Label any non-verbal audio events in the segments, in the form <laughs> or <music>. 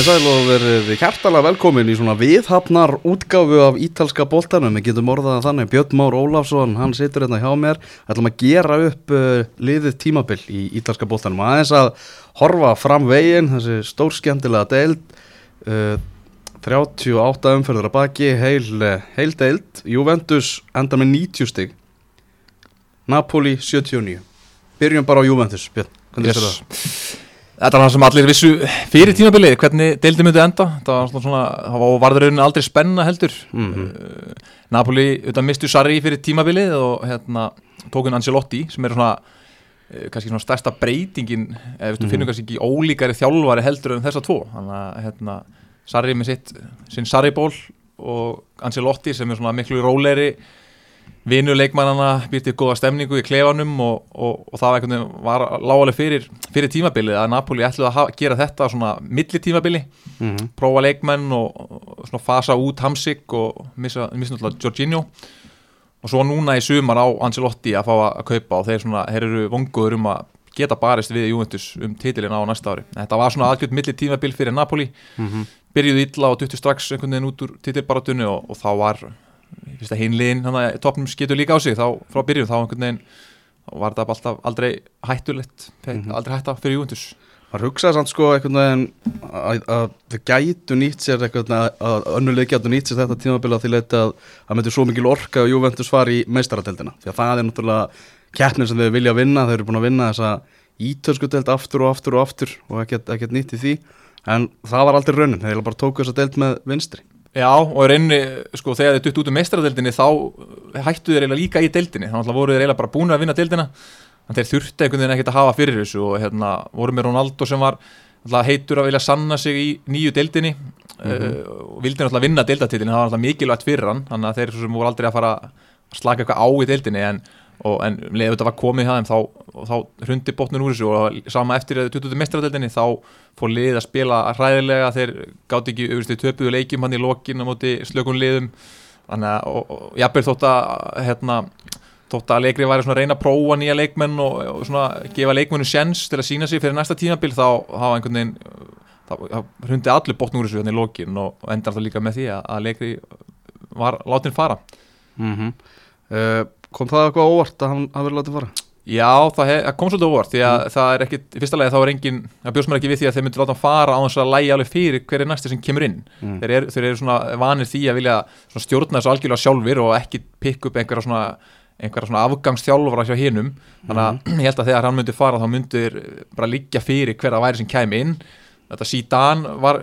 komið sæl og verið hærtalega velkomin í svona viðhafnar útgáfu af ítalska boltanum, við getum orðað þannig, Björn Már Ólafsson, hann situr hérna hjá mér, ætlum að gera upp uh, liðið tímabill í ítalska boltanum, aðeins að horfa fram veginn, þessi stórskjöndilega deild, uh, 38 umferður að baki, heil, heil deild, Juventus enda með 90 stig, Napoli 79, byrjum bara á Juventus, Björn, hvernig yes. er það? Þetta var það sem allir vissu fyrir tímabilið, hvernig deildi myndi enda, það var svona, það var varðurinn aldrei spenna heldur. Mm -hmm. Napoli, auðvitað mistu Sarri fyrir tímabilið og hérna tókun Ancelotti sem er svona, uh, kannski svona stærsta breytingin, eða við mm -hmm. finnum kannski ekki ólíkari þjálfari heldur en þessa tvo. Þannig að hérna Sarri með sitt, sinn Sarri-ból og Ancelotti sem er svona miklu róleri vinuleikmannana býrtið góða stemningu í klefanum og, og, og það var lágaleg fyrir, fyrir tímabilið að Napoli ætlaði að hafa, gera þetta svona milli tímabili, mm -hmm. prófa leikmenn og, og svona fasa út Hamsik og missa náttúrulega Jorginho og svo núna í sumar á Ancelotti að fá að kaupa og þeir, svona, þeir eru vonguður um að geta barist við Juventus um titilin á næsta ári. Þetta var svona aðgjörð milli tímabil fyrir Napoli, mm -hmm. byrjuði illa og duttu strax einhvern veginn út úr titilbaratunni og þá var fyrst að hinliðin topnum skitur líka á sig þá frá byrjun þá einhvern veginn var þetta alltaf aldrei hættulegt. -hmm. aldrei hætta fyrir Júventus. Það hugsaði samt sko einhvern veginn að, að þau gætu nýtt sér einhvern veginn að önnuleg gætu nýtt sér þetta tímabila því leiti að það myndir svo mikil orka að Júventus fari í meistarateldina því að það er náttúrulega keppnir sem þau vilja vinna þau eru búin að vinna þessa ítöskuteld aftur og aftur og aftur og ekkert nýtt í því. En það var aldrei raunin, þeir bara tóku þessa deld með vinstri Já, og reyni, sko, þegar þið dutt út um mestradeldinni þá hættu þið eiginlega líka í deldinni, þannig að voru þið eiginlega bara búin að vinna deldina, þannig að þeir þurfti einhvern veginn ekkert að hafa fyrir þessu og hérna voru með Ronaldo sem var heitur að vilja sanna sig í nýju deldinni mm -hmm. uh, og vildi náttúrulega vinna deldatillin, það var náttúrulega mikilvægt fyrir hann, þannig að þeir voru aldrei að fara að slaka eitthvað á í deldinni en og, en leðið þetta var komið hjá þeim þá, þá hrundi botnun úr þessu og sama eftir að 20. mestradeldinni þá fór liðið að spila ræðilega þeir gátt ekki auðvitað töpuðu leikjum hann í lokin á móti slökun liðum þannig að, og, og jafnveg þótt að hérna, þótt að leikri væri svona að reyna að prófa nýja leikmenn og, og svona gefa leikmennu sjens til að sína sig fyrir næsta tímabil þá hafa einhvern veginn þá hrundi allir botnun úr þessu hann í lokin og endar það líka með því að, að leikri var látin fara mm -hmm. uh, kom það eitthvað óvart að hann verið látið fara? Já, það hef, kom svolítið óvart því að mm. það er ekkit, í fyrsta lagi þá er engin það bjóðs mér ekki við því að þeir myndi láta hann fara á þess að lægi alveg fyrir hver er næsti sem kemur inn mm. þeir, eru, þeir eru svona vanir því að vilja stjórna þessu algjörlega sjálfur og ekki pikk upp einhverja svona, svona afgangsþjálfara hjá hinnum þannig að mm. ég held að þegar hann myndi fara þá myndir bara liggja fyrir hver að væri sem kemi inn þetta síðan var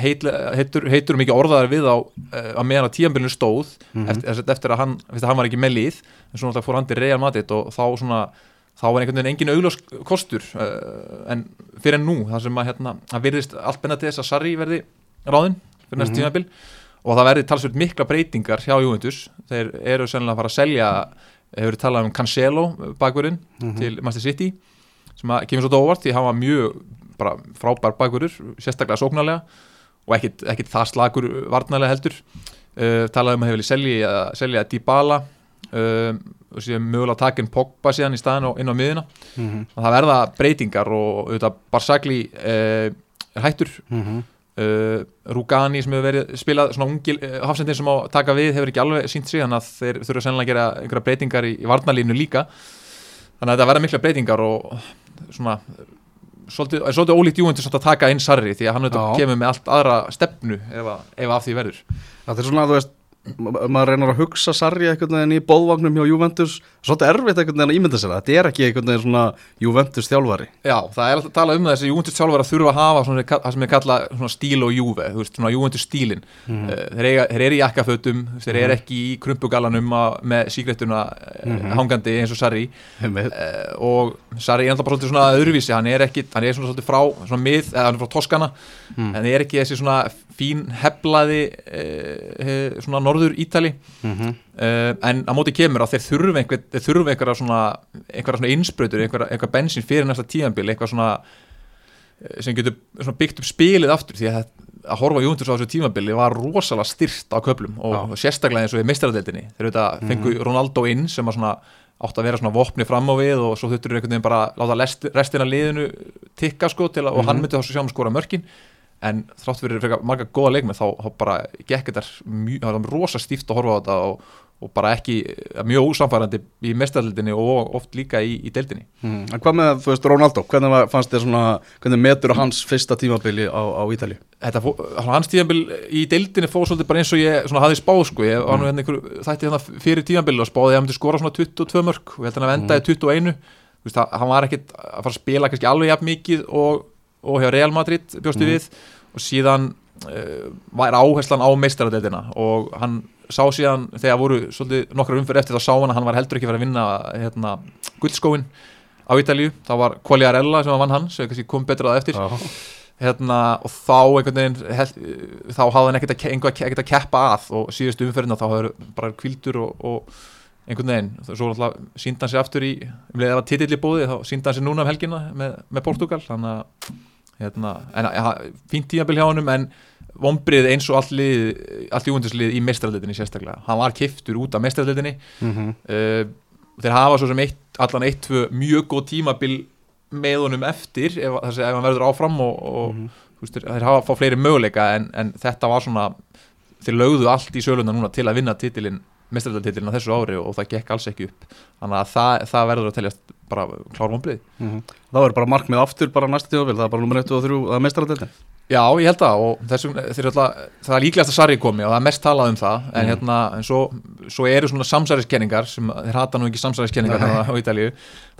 heitur, heitur mikið orðaðar við á að meðan að tíanbyrjunu stóð mm -hmm. eftir, eftir að hann, hann var ekki með lið en svo náttúrulega fór hann til Real Madrid og þá svona, þá var einhvern veginn engin auglós kostur uh, en fyrir en nú það sem að hérna, það virðist allt benna til þess að Sarri verði ráðinn fyrir næst mm -hmm. tímanbyrj og það verði talsveit mikla breytingar hjá Juventus þeir eru sennilega að fara að selja hefur talað um Cancelo bakverðin mm -hmm. til Master City sem að kemur svo dóvart því hann var mjög frábær bakverður, sérstaklega sóknarlega og ekkit, ekkit það slagur varnarlega heldur uh, talaðum að hefur vilja selja, selja Dybala uh, og síðan mögulega takin Pogba síðan í staðin og inn á miðuna mm -hmm. og það verða breytingar og auðvitað Barsagli uh, er hættur mm -hmm. Rugani sem hefur verið spilað svona ungil, uh, hafsendin sem á taka við hefur ekki alveg sínt sig þannig að þeir þurfa sennilega að gera einhverja breytingar í, í varnarlínu líka þannig að þetta verða mikla breytingar og svona svolítið, svolítið ólíkt Júventus að taka inn Sarri því að hann kemur með allt aðra stefnu ef, ef af því verður. Það er svona að þú veist maður reynar að hugsa Sarri einhvern veginn í bóðvagnum hjá Juventus. Svolítið erfitt einhvern veginn að ímynda sér það. Þetta er ekki einhvern veginn svona Juventus þjálfari. Já, það er alltaf að tala um þessi Juventus þjálfari að þurfa að hafa svona, það sem er kallað stíl og Juve, þú veist, svona Juventus stílin mm -hmm. þeir, eiga, þeir eru í jakkafötum þeir eru mhm. ekki í krumpugalanum með síkrettuna mm hangandi eins og Sarri. Uh, og Sarri er alltaf bara svolítið svona öðruvísi. Hann er ekki, hann er svona svolítið frá svona mið, hann fín heflaði eh, svona norður Ítali mm -hmm. eh, en á móti kemur að þeir þurfu einhver, þeir þurfu einhverja svona, einhverja svona inspröytur, einhverja, einhverja bensin fyrir næsta tíanbíl, eitthvað svona eh, sem getur svona byggt upp spilið aftur því að að horfa Júndur á þessu tímabili var rosalega styrt á köplum og Já. sérstaklega eins og í meistaradeildinni þeir auðvitað mm -hmm. fengu Ronaldo inn sem að svona átt að vera svona vopni fram á við og svo þurftur einhvern veginn bara láta restina liðinu tikka sko til að, mm -hmm. og hann mhm. myndi þá sjá um skora mörkin en þrátt fyrir marga góða leikmenn þá, þá bara gekk þetta rosa stíft að horfa á þetta og, og bara ekki mjög ósamfærandi í mestaraldinni og oft líka í, í deildinni. Mm. En hvað með, þú veist, Ronaldo, hvernig var, fannst þér svona, hvernig metur hans fyrsta tímabili á, á fó, hans tíðanbíl í deildinni fóð svolítið bara eins og ég svona hafði spáð sko, ég var nú hérna einhver þætti hérna fyrir tíðanbíl og spáði að hann myndi skora svona 22 mörg og ég held að hann vendaði 21 Þú veist, það- hann var ekkit að fara að spila kannski alveg jafn mikið og, og hjá Real Madrid bjóstu við. Og síðan uh, var áherslan á meistaradeildina. Og hann sá síðan þegar voru svolítið nokkra umfyrir eftir þá sá hann að hann var heldur ekki verið að vinna hérna, guldskóin á Ítalíu, það var Quagliarella sem vann hann, sem kom betra að eftir. Já. hérna, og þá einhvern veginn held, þá hafði hann ekkert að, keppa að. Og síðustu umferðina þá hafði bara kvildur og, og einhvern veginn. Svo alltaf síndi hann sér aftur í um leiðið að var titill í bóði þá síndi hann sér núna um helgina með, með Portugal þannig að hérna, en, fínt tímabil hjá honum en vombrið eins og allt, lið, allt júundislið í mestrarleitinni sérstaklega. Hann var kiftur út af mestrarleitinni Mm uh, þeir hafa svo sem eitt, allan eitt, tvö mjög góð tímabil með honum eftir ef, þessi, ef hann verður áfram og, og þú veist, þeir, hafa að fá fleiri möguleika en, en þetta var svona þeir lögðu allt í söluna núna til að vinna titilin mestrarleititilin á þessu ári og, það gekk alls ekki upp. Þannig að það, það verður að teljast bara klár vonbrið Það verður bara markmið aftur bara næsta tímabil, það er bara nummer 1 og 3 að meistaradeildin. Já, ég held það og þessum, alltaf, það er líklegast að Sarri komi og það er mest talað um það en, hérna, en svo, svo eru svona samsæriskenningar sem þeir hata nú ekki samsæriskenningar hérna á Ítalíu,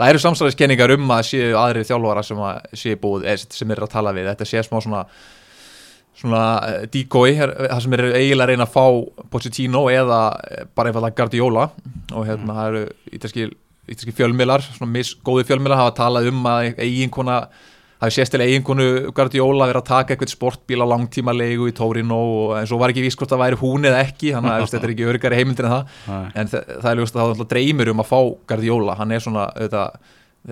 það eru samsæriskenningar um að séu aðri þjálfara sem að séu búið eða sem eru að tala við, þetta sé smá svona svona eh, decoy her- það sem eru eiginlega að reyna að fá Pochettino eða eh, bara einfallega Guardiola. Og hérna það eru ítalski, fjölmiðlar, svona misgóði fjölmiðlar hafa talað um að eiginkona það er sérstilega eiginkonu Guardiola verið að taka eitthvað sportbíl á langtíma leigu í Torino og en svo var ekki víst hvort það væri hún eða ekki, þannig að þetta er ekki örgari heimildir en það. En þa það er ljóst að það dreymir um að fá Guardiola, hann er svona auðvitað,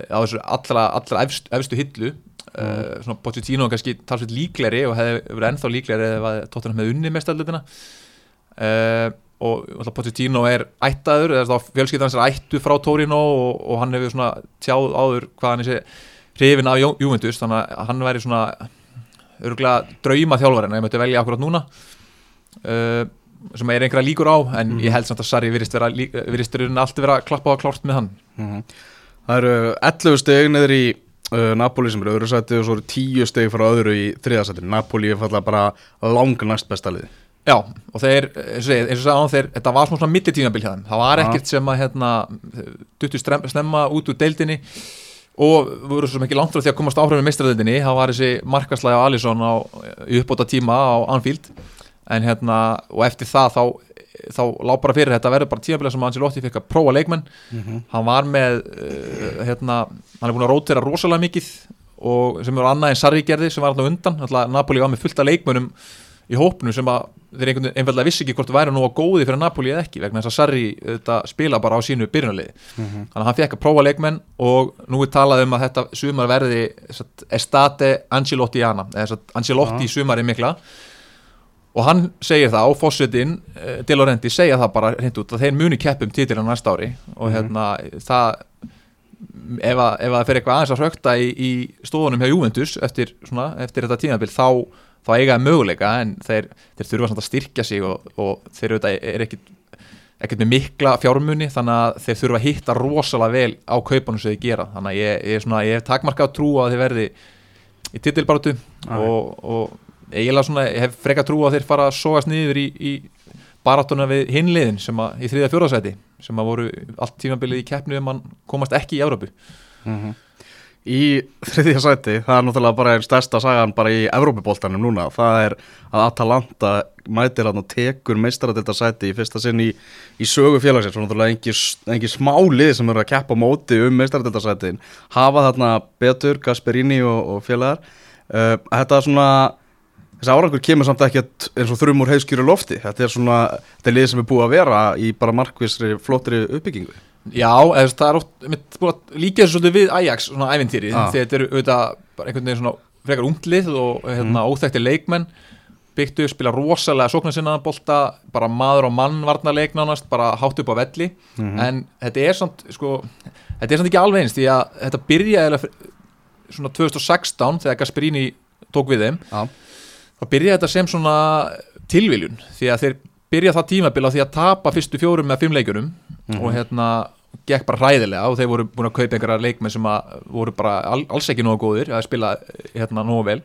á þessu allra, allra efst, efstu hillu uh, svona Pochettino kannski talsveit líkleri og hefði verið ennþá líkleri eða tóttunum með unni með stællutina uh, og alltaf Pochettino er ættaður, eða fjölskyldan hans er ættu frá Torino og, og hann hefur svona tjáð áður hvað hann er hrifin af Ju- Juventus, þannig að hann væri svona örgulega drauma þjálfarinn ef ég mötti velja akkurat núna. Uh, sem er einhverja líkur á en ég held samt að Sarri virðist vera alltaf vera klappað og klárt með hann. Mhm. Það eru 11 steg neður í uh, Napoli sem eru öðru sæti og svo eru 10 steg frá öðru í þriðasæti. Napoli er falla bara lang næst besta liði. Já, og þeir, eins og og sagði á þeir, þetta var svona svona millitímabil hjá þeim, það var ekkert sem að hérna, duttu snemma út úr deildinni og voru svo sem ekki langt frá því að komast áhrifin með mestradeildinni, það var þessi markaslæði á Alisson á uppbóta tíma á Anfield en hérna, og eftir það þá, þá lá bara fyrir þetta verður bara tímabilið sem Ancelotti fekk að prófa leikmenn. Hann var með uh, hérna, hann er búin að rótera rosalega mikið og sem er annað en Sarri gerði sem var alltaf undan, alltaf Napoli var með fullta leikmönnum í hópnu sem að þeir einhvern veginn einfallega vissi ekki hvort það væri nú að góði fyrir Napoli eða ekki vegna þess að Sarri þetta, spila bara á sínu byrjunarliði. Þannig að hann fekk að prófa leikmenn og nú er talað um að þetta sumar verði satt, Estate Ancelottiana eða satt, Ancelotti sumari mikla og hann segir það á fósitinn eh, De Laurenti segja það bara hreint út að þeir muni keppum titilina næsta ári. Og hérna það ef, að, ef að það fer eitthvað aðeins að hrökta í, í stofunum hjá Juventus eftir, svona, eftir þetta tímabil þá, þá eiga það möguleika en þeir, þeir þurfa samt að styrkja sig og, og þeir auðvitað er ekkit ekkert með mikla fjármunni þannig að þeir þurfa að hitta rosalega vel á kaupunum sem þeir gera. Þannig að ég, ég, er svona, ég hef takmarkað trú á að þeir verði í titilbaratu Já. og, og eiginlega svona ég hef freka trú að þeir fara að sóast niður í, í baratuna við hinliðin sem að í þriða fjóðarsæti sem að voru allt tímabilið í keppnu um að komast ekki í Európu Í þriðja sæti, það er náttúrulega bara einn stærsta sagan bara í Evrópuboltanum núna, það er að Atalanta mætir hann og tekur meistaradilda sæti í fyrsta sinn í, í sögu félagsins, svo náttúrulega engi, engi smálið sem eru að keppa móti um meistaradilda sætin, hafa þarna Betur, Gasperini og, og félagar. Uh, þetta er svona þessi árangur kemur samt ekkert eins og þrjum úr heiðskýru lofti, þetta er svona þetta er lið sem er búið að vera í bara markvisri flottri uppbyggingu. Já, eða, það er oft líka svolítið við Ajax svona ævintýri, Ah. þetta eru auðvitað einhvern veginn svona frekar unglið og hérna, óþekkti leikmenn. Byggtu, spila rosalega sóknarsinnaðan bolta bara maður og mann varna leik nánast, bara hátt upp á velli. En þetta er samt sko, þetta er samt ekki alveg eins því að þetta byrjaði svona 2016 þegar Gasperini tók við þeim. Já, að byrja þetta sem svona tilviljun því að þeir byrja það tímabil á því að tapa fyrstu fjórum með fimm leikunum og hérna gekk bara hræðilega og þeir voru búin að kaupa einhverja leikmenn sem að voru bara al, alls ekki nógu góðir að spila hérna nógu vel.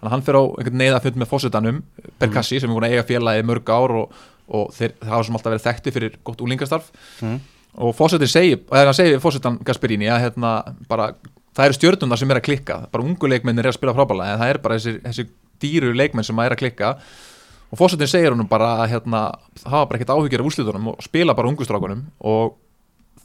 Þannig að hann fyrir á einhvern neyðafund með fósitanum Berkassi sem er búin að eiga félagi mörg ár og, og þeir hafa sem alltaf verið þekkti fyrir gott úlingastarf Mm. og fósitin segir, eða hann segir fósitan Gasperini að hérna bara það eru stjörnum sem er að klikka, bara ungu leikmennir er að spila frábæla en það er bara þessi, þessi dýru leikmenn sem er að klikka. Og fósitin segir honum bara að hérna, hafa bara ekkert áhyggjur af úrslitunum og spila bara ungustrákunum og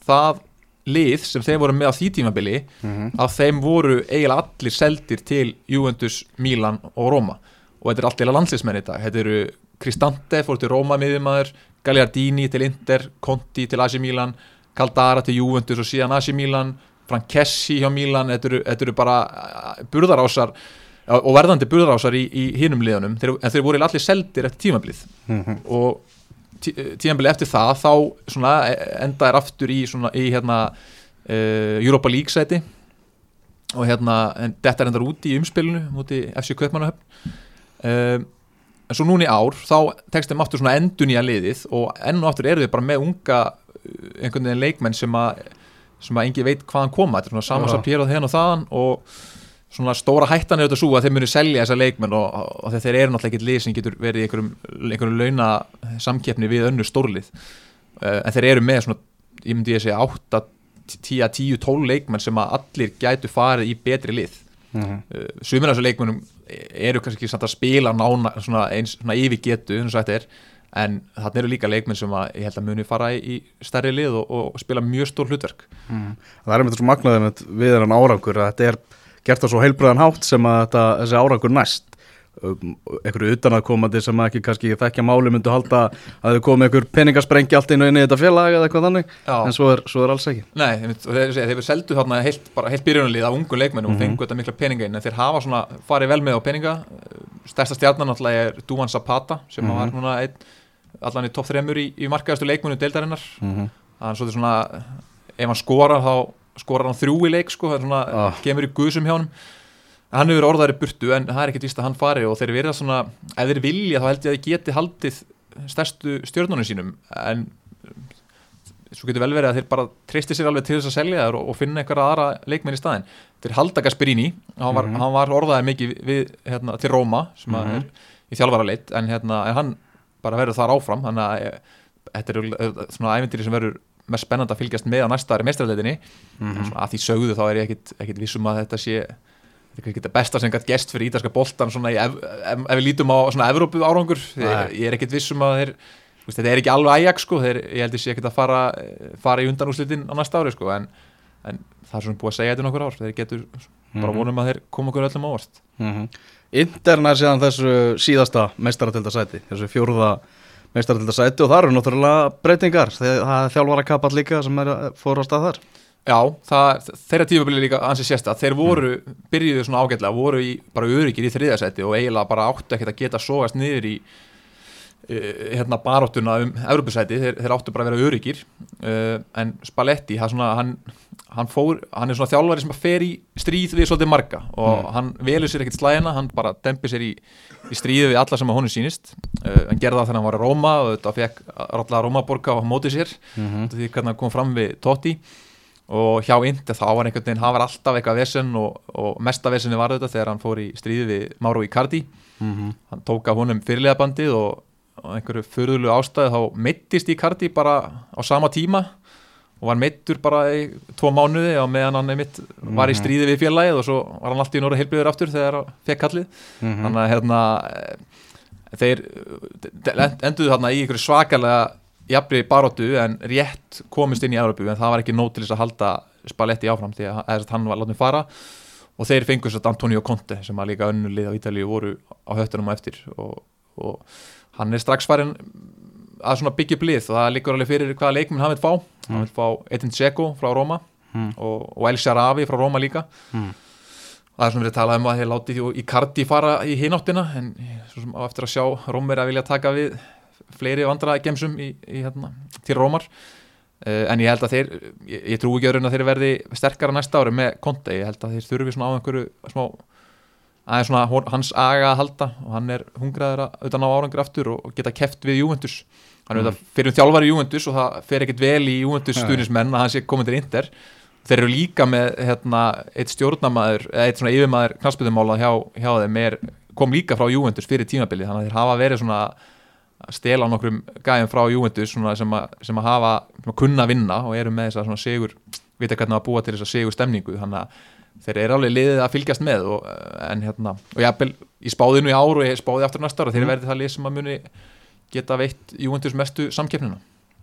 það lið sem þeim voru með á því tímabili Mhm. að þeim voru eiginlega allir seldir til Juventus, Milan og Roma. Og þetta er allt eða landsliðsmenn í dag þetta eru Cristante fór til Roma miðjumæður, Gagliardini til Inter Conti til AC Milan Caldara til Juventus og síðan AC Milan Frankessi hjá Milan. Þetta eru, þetta eru bara uh, burðarásar og verðandi burðarásar í, í hinum liðunum þeir, en þeir voru allir seldir eftir tímablið Mhm. og tí, tímabilið eftir það þá svona e- enda er aftur í, svona, í hérna uh, Europa League sæti og hérna en þetta er endar úti í umspilinu múti FC Kaupmannahöfn uh, en svo núna í ár þá tekst þeim aftur svona endun í að liðið og enn og aftur eru þið bara með unga einhvern veginn leikmenn sem að sem að engi veit hvaðan koma þetta er svona Já. samansapérað hérna og þaðan og svona stóra hættan er þetta svo að þeir munu selja þessa leikmenn og, og þeir eru náttúrulega ekkert lið sem getur verið í einhverjum, einhverjum launa samkeppni við önnu stórlið uh, en þeir eru með svona, ég myndi ég segja 8, 10, 10, 12 leikmenn sem að allir gætu farið í betri lið Mhm. uh, sumir af þessu leikmennum eru kannski samt að spila nána svona eins svona yfir getu er en þarna eru líka leikmenn sem að ég held að muni fara í, stærri lið og, og spila mjög stór hlutverk Mhm. Það er með þessu magnaðið með við eran árangur að þetta er gert á svo heilbröðan hátt sem að þetta, þessi árangur næst um, einhverju utanaðkomandi sem ekki kannski þekkja máli myndu halda að þau komið einhver peningasprengja allt inn og inn í þetta félag eða eitthvað þannig Já. en svo er, svo er alls ekki Nei, og þeir, þeir, seldu þarna heilt, bara heilt byrjunarlið af ungu leikmennum Mhm. og fengu þetta mikla peninga inn en þeir hafa svona farið vel með á peninga stærsta stjarnan náttúrulega er Duan Zapata sem Mhm. var núna einn, allan í topp þremur í, í markaðastu leikmennu deildarinnar mm -hmm. þannig svo þetta svona ef hann skorar þá skorar hann þrjú í leik sko, það er svona, Ah. kemur í guðsum hjá hann hann hefur orðaðir í burtu en það er ekkert víst að hann fari og þeir verða svona ef þeir vilja þá held ég að þeir geti haldið stærstu stjörnunum sínum en svo getur vel verið að þeir bara treysti sér alveg til þess að selja þær og, og finna einhverja aðra leikmenn í staðin þeir halda Gasperini hann var, Mhm. hann var orðaðir mikið við, hérna, til Róma sem mm Mhm. er í þjálfara leitt en, hérna, en hann bara verður þar áfram þannig að eh, þetta er eh, svona ævintýri sem verður mest spennandi að fylgjast með á næsta ári mestrarleitinni Mhm. en svona að því sögðu þá er ég ekkit, ekkit vissum að þetta sé þetta er kannski þetta besta sem gætt gest fyrir ítalska boltan svona ef, ef, ef við lítum á svona Evrópu árangur, ég, ég er ekkit vissum að þeir veist, þetta er ekki alveg Ajax sko, þeir, ég held sé ekkit að fara, fara í undanúslitin á næsta ári sko, en, en það er svona búið að segja þetta nokkur ár, þeir getur bara Mhm. vonum að þeir koma okkur öllum ávart Mhm. Intern er síðan þessu síðasta meistaratildarsæti, þessu fjórða meistaratildarsæti og það eru náttúrulega breytingar, þegar það er þjálfara kapall líka sem er fór á stað þar. Já, það, þeirra tímabili líka ansið sérsta, þeir voru, byrjuðu svona ágætlega, voru í, bara öryggir í þriðasæti og eiginlega bara áttu ekkert að geta sogast niður í hérna baróttuna um Evropasæti, þeir, þeir áttu bara að vera öryggir uh, en Spalletti, hann, svona, hann, hann, fór, hann er svona þjálfari sem fer í stríð við svolítið marga og hann velur sér ekkert slæðina, hann bara dempir sér í, í stríði við alla sem að honum sýnist. Uh, hann gerði það þegar hann var í Róma og þetta fekk allar Rómaborga á móti sér. Mhm. því hvernig hann kom fram við Totti. Og hjá Indi þá var einhvern veginn hann var alltaf eitthvað vesen og, og mesta vesenni var þetta þegar hann fór í stríði við Mauro Icardi. Mhm. hann tók af honum fyrirlega bandið og, og einhverju fyrðulu ástæði þá meittist Icardi bara á sama tíma og var meittur bara í tvo mánuði og meðan hann einmitt var í stríði við félagið og svo var hann alltaf í norða heilbriður aftur þegar hann fekk kallið. Mhm. þannig að hérna eh, þeir eh, enduðu þarna í einhverju svakalega jafnri baróttu en rétt komist inn í Európu en það var ekki nóg til þess að halda Spalletti áfram því að, hann var látið fara. Og þeir fengur svo Antonio Conte sem að líka önnu lið á Ítalíu voru á höttunum á eftir og, og hann er strax farin að svona byggja upp lið. Og það líkur alveg fyrir hvaða leikminn hann vil fá. Hann vil fá Edin Dzeko frá Róma Mm. og, og El Sharavi frá Róma líka. Mm. það er svona verið að tala um að þeir láti því í kardi fara í hináttina en á eftir að sjá Rómur að vilja taka við fleiri vandra gemsum í, í, hérna, til Rómar. Uh, en ég held að þeir ég, ég trú ekki öðrun að þeir verði sterkara næsta ári með konti, ég held að þeir þurfi svona á einhverju smá aðeins svona hans aga að halda og hann er hungraður að auðvitað ná árangur aftur og, geta keft við Juventus. Hann er auðvitað fyrir um þjálfari Juventus og það fer ekkert vel í Juventus Nei. stuðnismenn að hann sé komin til Inter. Þeir eru líka með hérna, eitt stjórnamaður, eða eitt svona yfirmaður knastbyrðumála hjá, hjá þeim er, kom líka frá Juventus fyrir tímabilið þannig að þeir hafa verið svona að stela nokkrum gæðum frá svona sem, sem að hafa að kunna vinna og eru með þess að svona sigur vita hvernig að búa til þess að sigur stemningu þannig að þeir eru alveg liðið að fylgjast með og, en hérna, og ég, ég spáði nú í ár og ég spáði aftur næsta ára þeir Mm. verði það lið sem að muni geta veitt Juventus mestu samkeppnina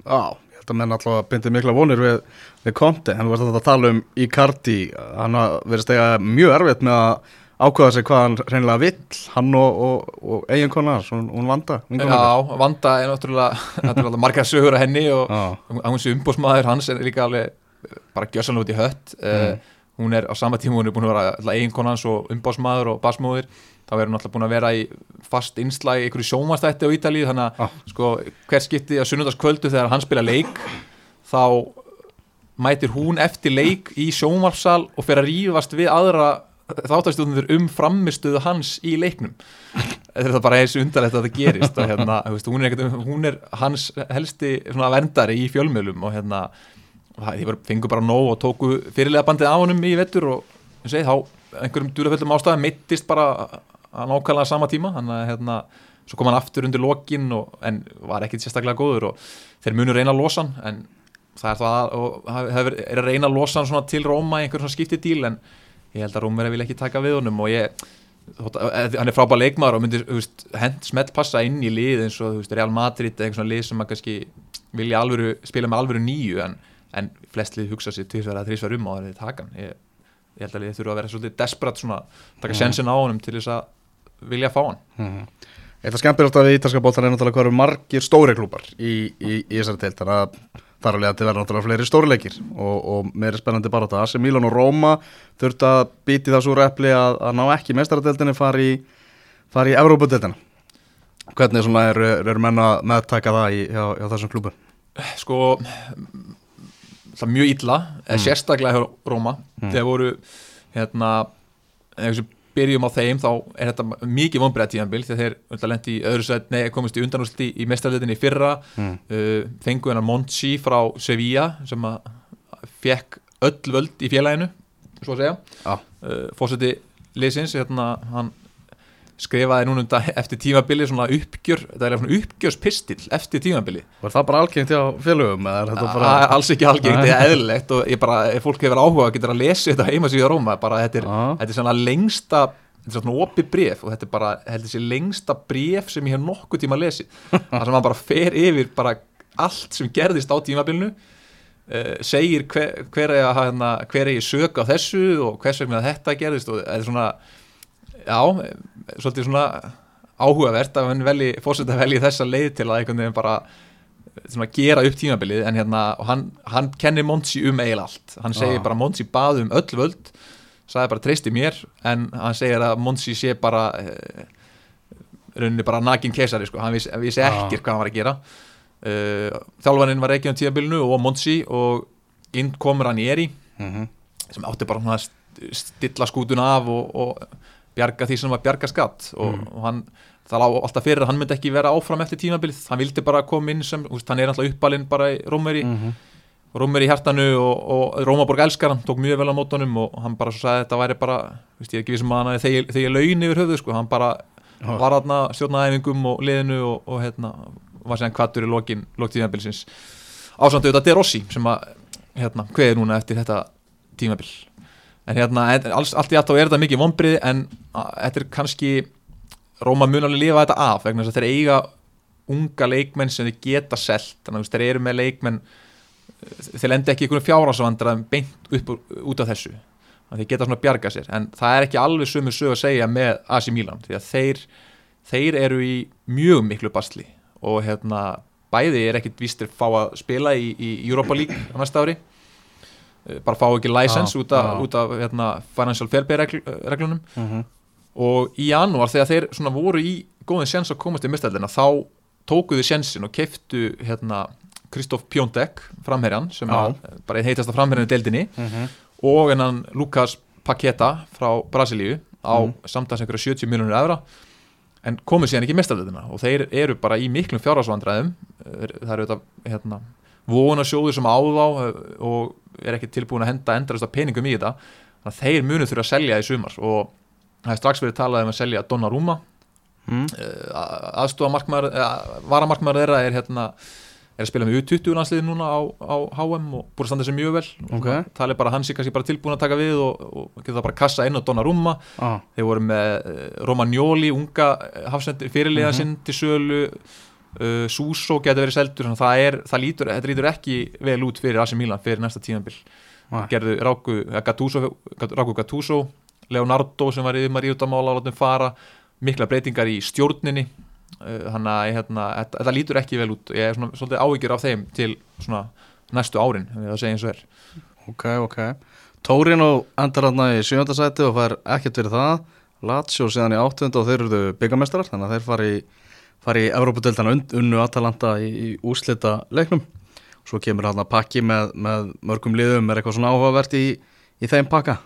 Já, ég held að menn alltaf að bindi mikla vonir við, við Conte, hann var þetta að tala um Icardi, hann verið stega mjög erfitt með að ákvæða sig hvað hann reynilega vill, hann og, og, og eiginkona, hún, vanda. Já, Vanda er náttúrulega, <laughs> margar sögur að henni og hún sé umbósmaður hans er líka alveg bara gjössanlega út í hött mm. Hún er á sama tíma, hún er búin að vera eiginkona hans og umbósmaður og basmóðir þá er hún alltaf búin að vera í fast innslag í einhverju sjómanstætti á Ítalíu þannig að Ah. sko, hver skipti á sunnudagskvöldu þegar hann spila leik þá mætir hún eftir leik í sjónvarpsal og fer að rífast við aðra þáttastjóðnir um framistuðu hans í leiknum þetta er bara eins undarlegt að það gerist og hérna, hún, er ekkert, hún er hans helsti svona verndari í fjölmjölum og hérna og það- ég fengur bara nóg og tóku fyrirlega bandið á honum í vettur og segi þá einhverjum dúraföllum ástæðum mittist bara að nákvæmlega sama tíma. Þannig að hérna, svo kom hann aftur undir lokin og, en var ekkit sérstaklega góður og þeir munu reyna að losa hann en það er það hefur- er að reyna að losa hann til Róma í einhverjum svona skiptidíl en ég held að Rómverja vil ekki taka við honum og ég að- hann er frábær leikmaður og myndi þú veist, hend smelt passa inn í lið eins og Real Madrid eða eitthvað svona lið sem að kannski vilja alvöru, spila með alvöru nýju en, en flest lið hugsa sér tvisvar eða þrísvar um á þegar þið taka hann. Ég, ég held að lið þurfa að vera svolítið desperat svona taka Mhm. sensin á honum til þess að vilja fá hann. Mhm. Eitt af skemmtilegt af ítalska bóttan er náttúrulega hvað eru margir stóri klúpar í, í, í þessari teilt þannig að þar alveg að þetta verða náttúrulega fleiri stórileikir og, og meiri spennandi bara þetta AC Milan og Róma þurft að býti það svo repli að, að ná ekki mestaradeildinni fari í, fari í Evrópadeildina hvernig er, er menna að meðtaka það í, hjá, hjá þessum klúbum sko það mjög illa, eða Mm. sérstaklega hjá Róma, Mm. þegar voru hérna, ef við byrjum á þeim þá er þetta mikið vonbreið tíðanbíl þegar þeir lendi í öðru sætt nei, komist í undanúsli í mestarleitinni fyrra mm. uh, fengu hennar Monchi frá Sevilla sem að fekk öll völd í félaginu svo að segja Já. uh, fórseti liðsins hérna, hann skrifaði núna um eftir tímabili svona uppgjör, þetta er svona uppgjörspistill eftir tímabili Var það bara algengt hjá félögum þetta bara alls ekki algengt, það er eðlilegt og ég bara, fólk hefur áhuga getur að lesa þetta heima sig í Róma, bara þetta er, þetta er svona lengsta þetta er svona opið bref og þetta er bara heldur þessi lengsta bref sem ég hef nokkuð tíma að lesi, <laughs> þar sem hann bara fer yfir bara allt sem gerðist á tímabilinu uh, segir hver, hver er að ég sök á þessu og hvers vegna þetta gerðist og þetta er svona já, svolítið svona áhugavert að hann velji, fórseta að velji þessa leið til að einhvern veginn bara svona, gera upp tímabilið en hérna, hann, hann kennir Monsi um eiginlega allt hann segir Ah. bara Monsi bað um öll völd sagði bara treysti mér en hann segir að Monsi sé bara eh, rauninni bara nakin kesari sko. hann vissi, vissi Ah. ekkert hvað hann var að gera uh, þjálfaninn var ekki á tímabilinu og Monsi og inn komur hann í eri Mhm. sem átti bara svona að st- stilla skútuna af og, og bjarga því sem var bjarga skatt og, Mm. og hann, það lá alltaf fyrir að hann myndi ekki vera áfram eftir tímabilið, hann vildi bara koma inn sem, hann er alltaf uppalinn bara í Rómeri Mhm. Rómeri í hjartanu og, og Rómaborg elskar hann, tók mjög vel á mótunum og hann bara svo sagði að þetta væri bara, veist, ég er ekki vissum að hann þegar ég laun yfir höfðu, sko, hann bara Já. var hann stjórnaæfingum og liðinu og, og hérna, var séðan kvattur í lokin, lok tímabilsins. Ásandu þetta De Rossi sem að hérna, hveði núna eftir þetta tímabil en hérna, alls, allt í alltaf er þetta mikið vonbrið en að, þetta er kannski Róma mun alveg lifa þetta af vegna þess að þeir eiga unga leikmenn sem þeir geta selt. Þannig að þeir eru með leikmenn þeir lendi ekki einhvern fjárhásavandra beint upp út af þessu. Að þeir geta svona bjarga sér. En það er ekki alveg sömu sög að segja með AC Milan því að þeir, þeir eru í mjög miklu bastli og hérna bæði er ekkit vístir fá að spila í, í Europa League á næsta ári. Eh, bara fá ekki license út af, út af hérna, financial fair play regl, reglunum Mhm. og í janúar þegar þeir svona voru í góðin sjens að komast í mistældina þá tókuðu sjensin og keftu hérna Kristoff Pjóndek framherjan sem Já. að, bara einn heitasta framherjan í deildinni Mhm. og hennan Lukas Paqueta frá Brasilíu á Mhm. samtals einhverja 70 miljonur evra en komið síðan ekki mestarleitina og þeir eru bara í miklum fjárhagsvandræðum það eru þetta hérna, vonasjóður sem á þá eh, og er ekki tilbúin að henda endrast peningum í þetta þannig að þeir munu þurfa að selja í sumar og það er strax verið talað um að selja Donnarumma mm. aðstofa markmaður varamarkmaður þeirra er hérna er að spila með U20 landsliði núna á, á HM og búið að standa sér mjög vel Ok. talið bara að hann sé kannski bara tilbúin að taka við og, og geta það bara að kassa inn á Donnarumma ah. þeir voru með eh, Romagnoli unga hafsendir fyrirliða Mhm. sinn til sölu uh, Suso getur verið seldur það, er, það lítur, þetta lítur ekki vel út fyrir AC Milan fyrir næsta tíðanbill Nei. gerðu Ráku Gattuso, Gattuso Leonardo sem var yfir maður í utamála látum fara, mikla breytingar í stjórninni. Uh, þannig að hérna, þetta, lítur ekki vel út. Ég er svona, svolítið áhyggjur af þeim til svona næstu árin, og er. Ok, ok. Torino endar hann í sjöndasæti og fær ekkert fyrir það. Lazio síðan í áttund og þeir eru byggamestrar þannig að þeir fari, fari í Evrópadeildana und, unnu Atalanta í, í úslita leiknum. Svo kemur hann að pakki með, með mörgum liðum. Er eitthvað svona áhugavert í, í þeim pakka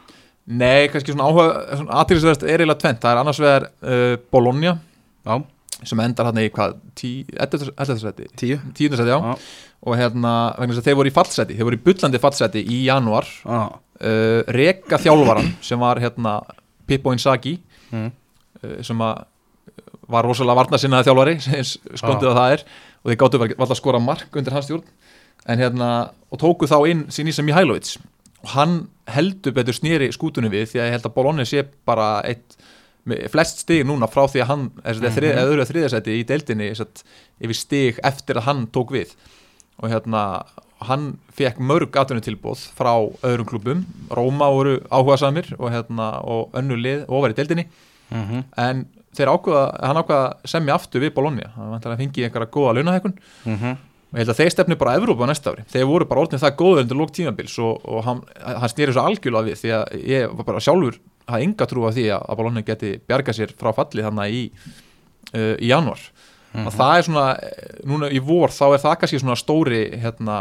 Nei, kannski svona áhuga, svona aðtýrlisverðast er eiginlega tvent, það er annars vegar uh, Bologna Já, sem endar hann í hvað, 11. seti tíu. 10. seti, já, Já, og hérna vegna þess að þeir voru í fallseti, þeir voru í bullandi fallseti í januar, uh, reka þjálfaran sem var hérna Pippo Inzaghi mm. uh, sem að var rosalega varnasinnaði þjálfari <laughs> skondið að það er og þeir gáttu alltaf að skora mark undir hans stjórn. En hérna, og tóku þá inn Sinisa Mihailovic og hann heldur betur snýri skútunum við því að ég held að Bologna sé bara eitt flest stig núna frá því að hann er mm -hmm. öðru að þriðasæti í deildinni satt, yfir stig eftir að hann tók við. Og hérna hann fekk mörg atvinnutilbóð frá öðrum klubum, Róma voru áhuga samir og hérna og önnu lið ofar í deildinni. Mm -hmm. en þeir ákveða, hann ákveða semja aftur við Bologna, hann vantar að fengi einhverja góða launahækun og ég held að þeir stefni bara að Evrópa næsta ári, þeir voru bara orðin það góður undir lók tímabils og, og hann, hann snýri svo algjörlega við því að ég var bara sjálfur hafði enga trú að því að, að Bologna geti bjarga sér frá falli þannig í, uh, í januar og það er svona, núna í vor þá er það kannski svona stóri hérna,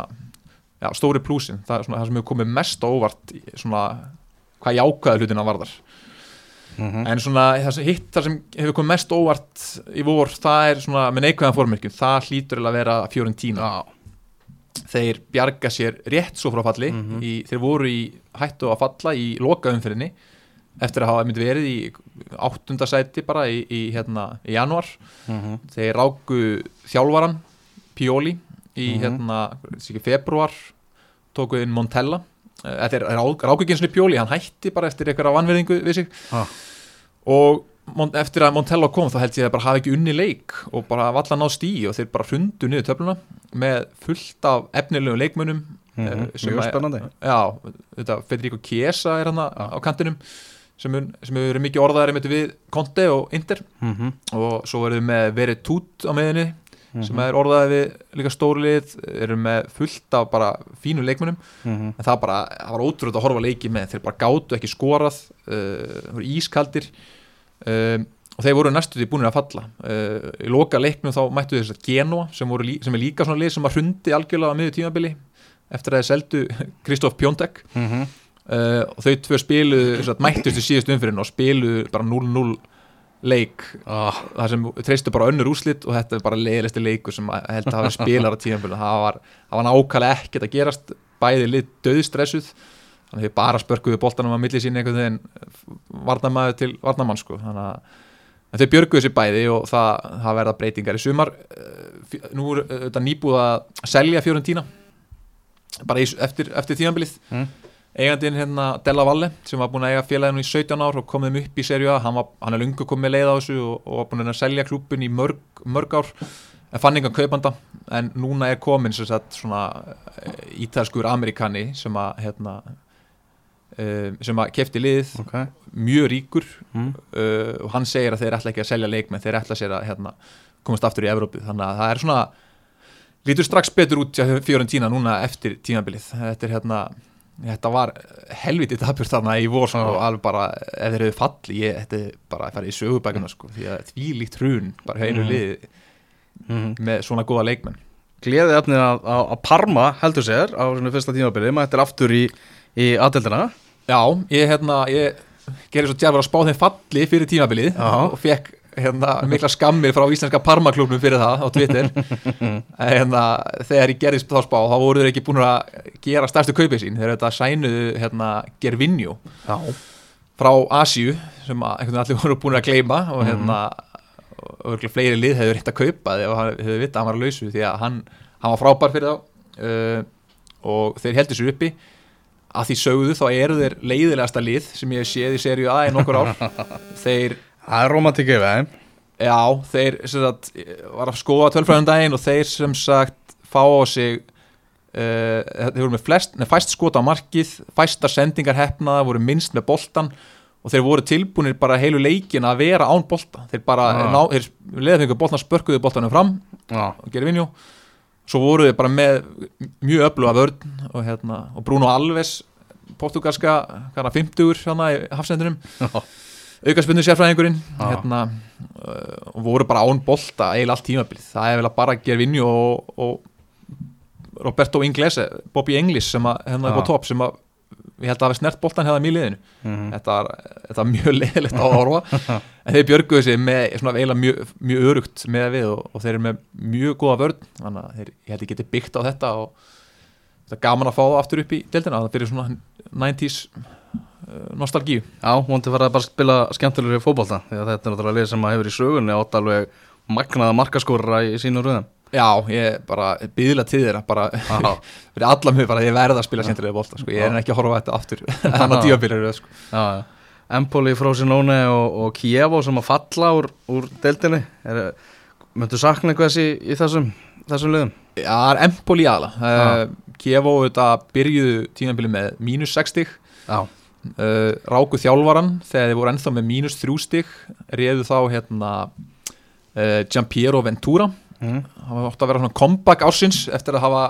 já, stóri plúsin, það er svona það sem hefur komið mest á óvart í svona hvað jákaði hlutina varðar en svona það sem, hitt það sem hefur komið mest óvart í vor, það er svona með neikvæðan formyrkjum, það hlýtur að vera Fiorentina. Já, þeir bjarga sér rétt svo frá falli Mhm. í, þeir voru í hættu að falla í loka umfyrinni eftir að hafa myndi verið í áttundasæti bara í, í, hérna, í januar mm þeir ráku þjálfaran Pioli í Mhm. hérna, februar tóku inn Montella þetta er rá- ráku ekki eins og Pioli, hann hætti bara eftir eitthvað vanverðingu við sig. Ah. og eftir að Montella kom þá held ég að bara hafa ekki unni leik og bara valla ná stíi og þeir bara hrundu niður töfluna með fullt af efnilegum leikmunum eh, sem Mjög að- spennandi. Já, þetta Federico Chiesa er hann á kantinum sem, verið mikið orðaðar við Conte og Inter. Mm og svo verðum við með verið tút á meðinni Mhm. sem er orðaði við líka stórlið erum með fullt af bara fínu leikmunum -hmm. en það bara, það var ótrúlega að horfa á leiki með þeir bara gátu ekki skorað uh, voru ískaldir um, og þeir voru næstu því búinir að falla uh, í loka leiknum þá mættu þess að Genoa sem, voru, sem er líka svona lið sem að hrundi algjörlega á miður tímabili eftir að þeir seldu <laughs> Kristoff Pjóntek Mm uh, og þau tvö sagt, mættust í síðust umfyrin og spiluðu bara 0-0 leik ah, það sem treystu bara önnur úslit og þetta er bara leiðilegsti leikur sem held að hafa spilar á tíðanbölu það var, var nákvæmlega ekkert að gerast bæði lið döðstressuð þannig að þau bara spörkuðu boltanum að milli sín einhvern veginn varnamæður til varnamann sko. Þannig að þau björguðu sér bæði og það, það verða breytingar í sumar. Eh, nú er þetta nýbúið að selja Fiorentína bara í, eftir, eftir tíðanbölið mm. Eigandinn hérna Della Valle sem var búin að eiga félaginu í 17 ár og þeim upp í serju A hann, hann er lungu komið leið á þessu og, og var búin að selja klúbun í mörg, mörg ár. En fann engan kaupanda en núna er komin sem sagt svona eh, ítalskur amerikani sem að hérna uh, sem að kefti liðið ok. mjög ríkur mm. uh, og hann segir að þeir ætla ekki að selja leikmenn þeir ætla sér að hérna, komast aftur í Evrópu. Þannig að það er svona lítur strax betur út hjá Fiorentína núna eftir tímabilið. Þetta er hérna þetta var helvitið tapur þarna í vor sko, Já. alveg bara, ef þeir hefur falli ég, er bara að fara í sögubækuna sko, því að því líkt hrun, bara heinu Mhm. lið Mm. með svona góða leikmenn Gleðið efnið að, að, að Parma heldur sér á svona fyrsta tímabili mættir aftur í, í aðdeldina Já, ég hérna, ég gerir svo djarfur að spá þeim falli fyrir tímabilið og fekk hérna, mikla skammir frá íslenska parmaklubnum fyrir það á Twitter. <laughs> Hérna, þegar ég gerði þá spá þá voru þeir ekki búin að gera stærstu kaupið sín. Þeir þetta sænuðu hérna, Gervinho Já, frá Asíu sem allir <laughs> voru búin að gleyma og hérna og fleiri lið hefur reynt að kaupa þegar hann hefur vitað að hann var að lausu því að hann, hann var frábær fyrir þá. Uh, og þeir heldur sér uppi. Að því sögðu þá eru þeir leiðilegasta lið sem ég séð í seríu A í nokkur ár. <laughs> Þeir, það er romantik yfir þeim. Já, þeir sagt, var að skoða tölfræðum daginn og þeir sem sagt fá á sig uh, þeir voru með flest, nei, fæst skot á markið fæstar sendingar hefnaða, voru minnst með boltan og þeir voru tilbúinir bara heilu leikin að vera án bolta. Þeir bara, Ah. ná, þeir leðafengur boltan spörkuðu boltanum fram Já, og gerir vinjó svo voru þeir bara með mjög öfluga vörn og, hérna, og Bruno Alves portugalska, hana 50 hana í hafsendunum já, aukarspunni sérfræðingurinn Já. hérna, uh, voru bara án bolta eiginlega allt tímabilið, það er vel að bara gera vinju og, og Roberto Inglese, Bobby Englis sem að hérna upp á Já. topp sem að ég held að hafi snert boltan hefða mjög liðinu Mhm. þetta, var, þetta var mjög <laughs> leiðilegt á að horfa <laughs> en þeir björguðu sig með svona eiginlega mjög, mjög örugt með við og, og þeir eru með mjög góða vörn þannig að þeir, ég held ég geti byggt á þetta og þetta er gaman að fá það aftur upp í deildina það fyrir svona 90s uh, nostalgíu. Já, vondi fara að bara spila skemmtilegur í fótbolta því að þetta er náttúrulega lið sem að hefur í sögunni átt alveg magnaða markaskóra í sínu röðum. Já, ég bara byðla til þeirra bara <laughs> fyrir alla mjög bara að ég verða að spila skemmtilega bólta sko. ég er ekki að horfa þetta aftur. <laughs> Þannig að tíðanbílar sko. Já, já. Empoli, Frosinone og, og Kievo sem að falla úr, úr deildinni. Möndu sakna eitthvað í, í þessum, þessum liðum? Já, það er Empoli aðla uh, Kievo þetta byrjuðu tíðanbíli með mínus 6 stig. Já, uh, ráku þjálfaran þegar þeir voru ennþá með mínus 3 stig réðu þá hérna uh, Giampiero Ventura. Mm. það var átt að vera svona comeback ársins eftir að hafa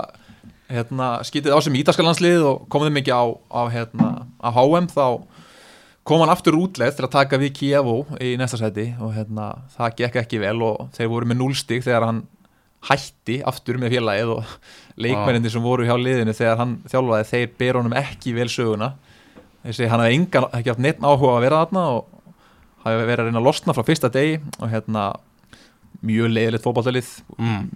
hérna, skítið á sem ítalskalandslið og komið ekki á, á, hérna, á HM þá kom hann aftur útleið til að taka við Kievo í næsta seti og hérna, það gekk ekki vel og þeir voru með núlstig þegar hann hætti aftur með félagið og leikmenninni sem voru hjá liðinu þegar hann þjálfaði þeir ber honum ekki vel söguna þessi hann hefði engan, ekki haft neitt áhuga að vera þarna og hafi verið að reyna að losna frá fyrsta degi og hérna mjög leiðilegt fótballtalið Mm.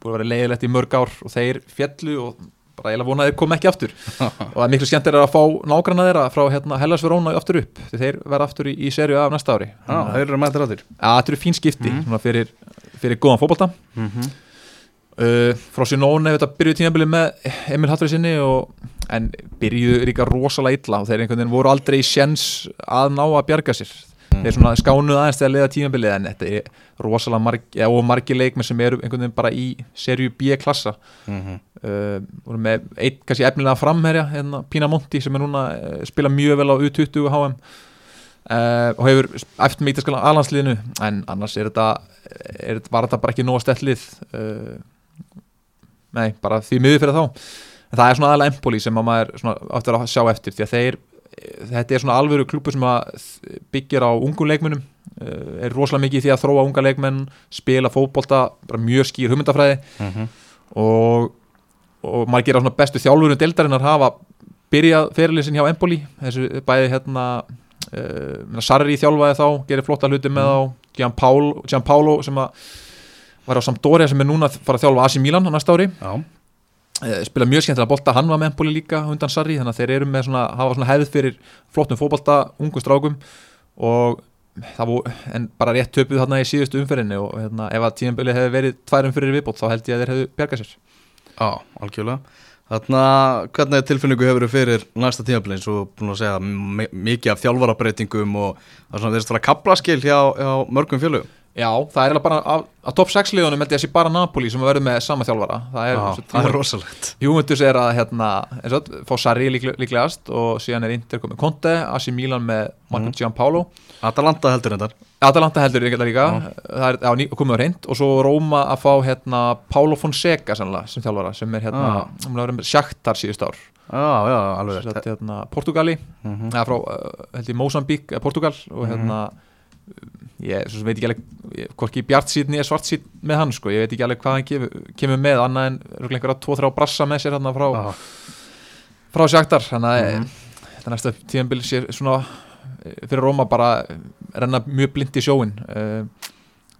búið að vera leiðilegt í mörg ár og þeir fjallu og bara eiginlega vonaði kom ekki aftur. <laughs> Og það er miklu skemmt að fá nágranna þeirra frá hérna, Hellas Verona aftur upp því þeir verða aftur í, í serju af næsta ári. Já, þeir eru mættir áttir að þetta eru fín skipti svona fyrir, fyrir góðan fótballta mm -hmm. Uh, frá Sinone þetta byrjuði tímabili með Emil Hallfrið sinni og, en byrjuðu líka rosalega illa og þeir einhvern veginn voru aldrei í sjens að ná að bjarga sér. Þeir svona skánuð aðeins þegar liða tímabilið en þetta er rosalega marg, ja, margi leikmenn sem eru einhvern veginn bara í serju B-klassa Mhm. uh, voru með eitt kannski efnilega framherja hérna, Pinamonti sem er núna uh, spila mjög vel á U20 HM og hefur eftir með ítalskala alansliðinu en annars er þetta, er, var þetta bara ekki nóga stellið uh, nei, bara því miður fyrir þá. En það er svona aðalega Empoli sem að maður aftur að sjá eftir því að þeir þetta er svona alvöru klúpur sem að byggir á ungum leikmennum uh, er rosalega mikið í því að þróa unga leikmenn spila fótbolta, bara mjög skýr hugmyndafræði. Mhm. og, og maður gera svona bestu þjálfurinn deildarinnar hafa byrjað fyrirlið sinn hjá Empoli þessu bæði hérna uh, Sarri þjálfaði þá, gerir flotta hluti með þá Gianpaolo, Gianpaolo sem að var á Sampdoria sem er núna að fara að þjálfa AC Milan á næsta ári. Já, uh, spila mjög skemmtilega bolta, hann var með Empoli líka undan Sarri, þannig að þeir eru með svona hafa svona hefð fyrir flottum fótbolta ungum strákum. Og það voru, en bara rétt töpuð þarna í síðustu umferðinni og hérna, ef að tíðanbili hefði verið tværum fyrir viðbót þá held ég að þeir hefðu bjargað sér. Já, algjörlega. Þarna, hvernig tilfinningu hefur þau fyrir næsta tímafélagin, svo búin að segja mi- mikið af þjálfarabreitingum og það er svona að kaplaskil hjá, hjá mörgum fjölugum Já, það er eiginlega bara að, að top 6 liðunum held ég að sé bara Napoli sem verður með sama þjálfara. Það er, Já, það er rosalegt. Júventus er að hérna, eins og þetta, fá Sarri líkle, líklegast og síðan er Inter komið Conte, AC Milan með Marco Mhm. Gianpaolo. Atalanta heldur þetta Atalanta heldur líka, líka. það er komið á reynd og svo Róma að fá hérna, Paulo Fonseca sannlega, sem þjálfara sem er hérna, með Shakhtar síðust ár. Já, já, alveg Satt, hérna, Portugali, Mhm. eða frá uh, held ég Mosambík, eða Portugal og hérna ég svo sem veit ekki alveg ég- hvorki Bjart síðan ég er svart síðan með hann sko, ég veit ekki alveg hvað hann kemur, kemur með annað en einhverja tvo, þrjá brassa með sér frá, frá Shakhtar þannig að Mhm. þetta næsta tíðanbili sé svona eh, fyrir Róma bara renna mjög blind í sjóin uh,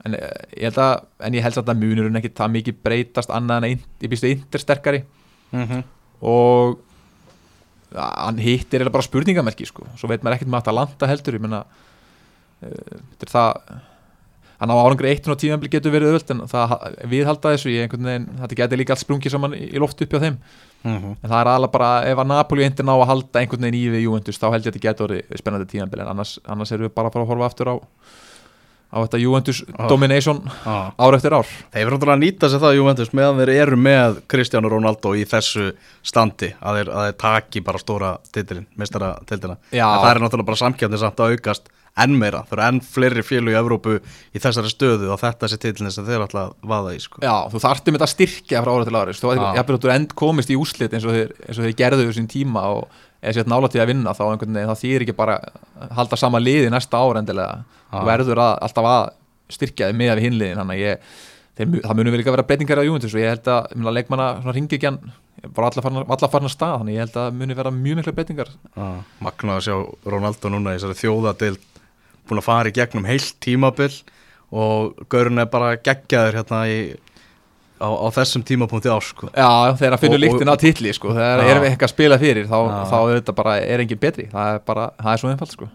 en eh, ég held að en ég held að munurinn ekki það mikið breytast annað en að ég býst að Inter sterkari Mhm. og ja, hann hittir eða bara spurningamerki sko. svo veit maður ekkert með Atalanta heldur ég menna þetta er það hann á eitt og tíðanblik getur verið öðvöld en það viðhalda þessu ég einhvern veginn, þetta getur líka allt sprungið saman í í loft upp hjá þeim Mhm. en það er alveg bara, ef að Napoli eindir ná að halda einhvern veginn í við Juventus, þá held ég að þetta getur orðið spennandi tíðanbili, en annars, annars erum við bara að fara að horfa aftur á, á þetta Juventus Ah. domination Já. ár eftir ár Þeir verður náttúrulega að nýta sér það Juventus meðan þeir eru með Cristiano Ronaldo í þessu standi að þeir, að þeir taki bara stóra titilin, mistara titilina það er náttúrulega bara samkjöfni samt að aukast enn meira, það eru enn fleiri fjölu í Evrópu í þessari stöðu og þetta sé titilin sem þeir ætla að vaða í sko. Já, þú þarftum þetta að styrkja frá ára til ári þú Já. jafnir að þú end komist í úslit eins og þeir, eins og þeir gerðu þessum tíma og eða sér nála til að vinna þá einhvern veginn það þýr ekki bara að halda sama liði næsta ár endilega. Þú verður að, alltaf að styrkja þið með við hinliðin þannig að ég, þeir, það munum við líka vera breytingar á Juventus og ég held að meina, leikmanna ringi ekki hann bara alla að stað þannig ég held að muni vera mjög mikla breytingar. Magna að sjá Ronaldo núna í þessari þjóðadild búin að fara í gegnum heilt tímabil og Gaurun er bara geggjaður hérna í, á, á þessum tímapunkti ás sko. Já, þegar að finna Og- og- líktin á titli sko, þegar erum við eitthvað að spila fyrir þá, þá er þetta bara, er engin betri. Það er bara, það er svo einfalt sko.